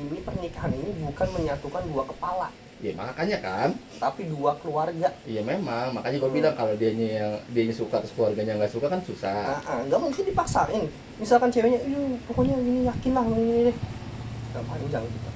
ini pernikahan ini bukan menyatukan dua kepala. Ya makanya kan. Tapi dua keluarga. Iya memang. Makanya gue Hmm. bilang kalau dia yang dia suka terus keluarganya nggak suka kan susah. Ah, nggak mungkin dipaksain. Misalkan ceweknya uyu pokoknya ini yakin lah ini deh. Nggak panjang gitu.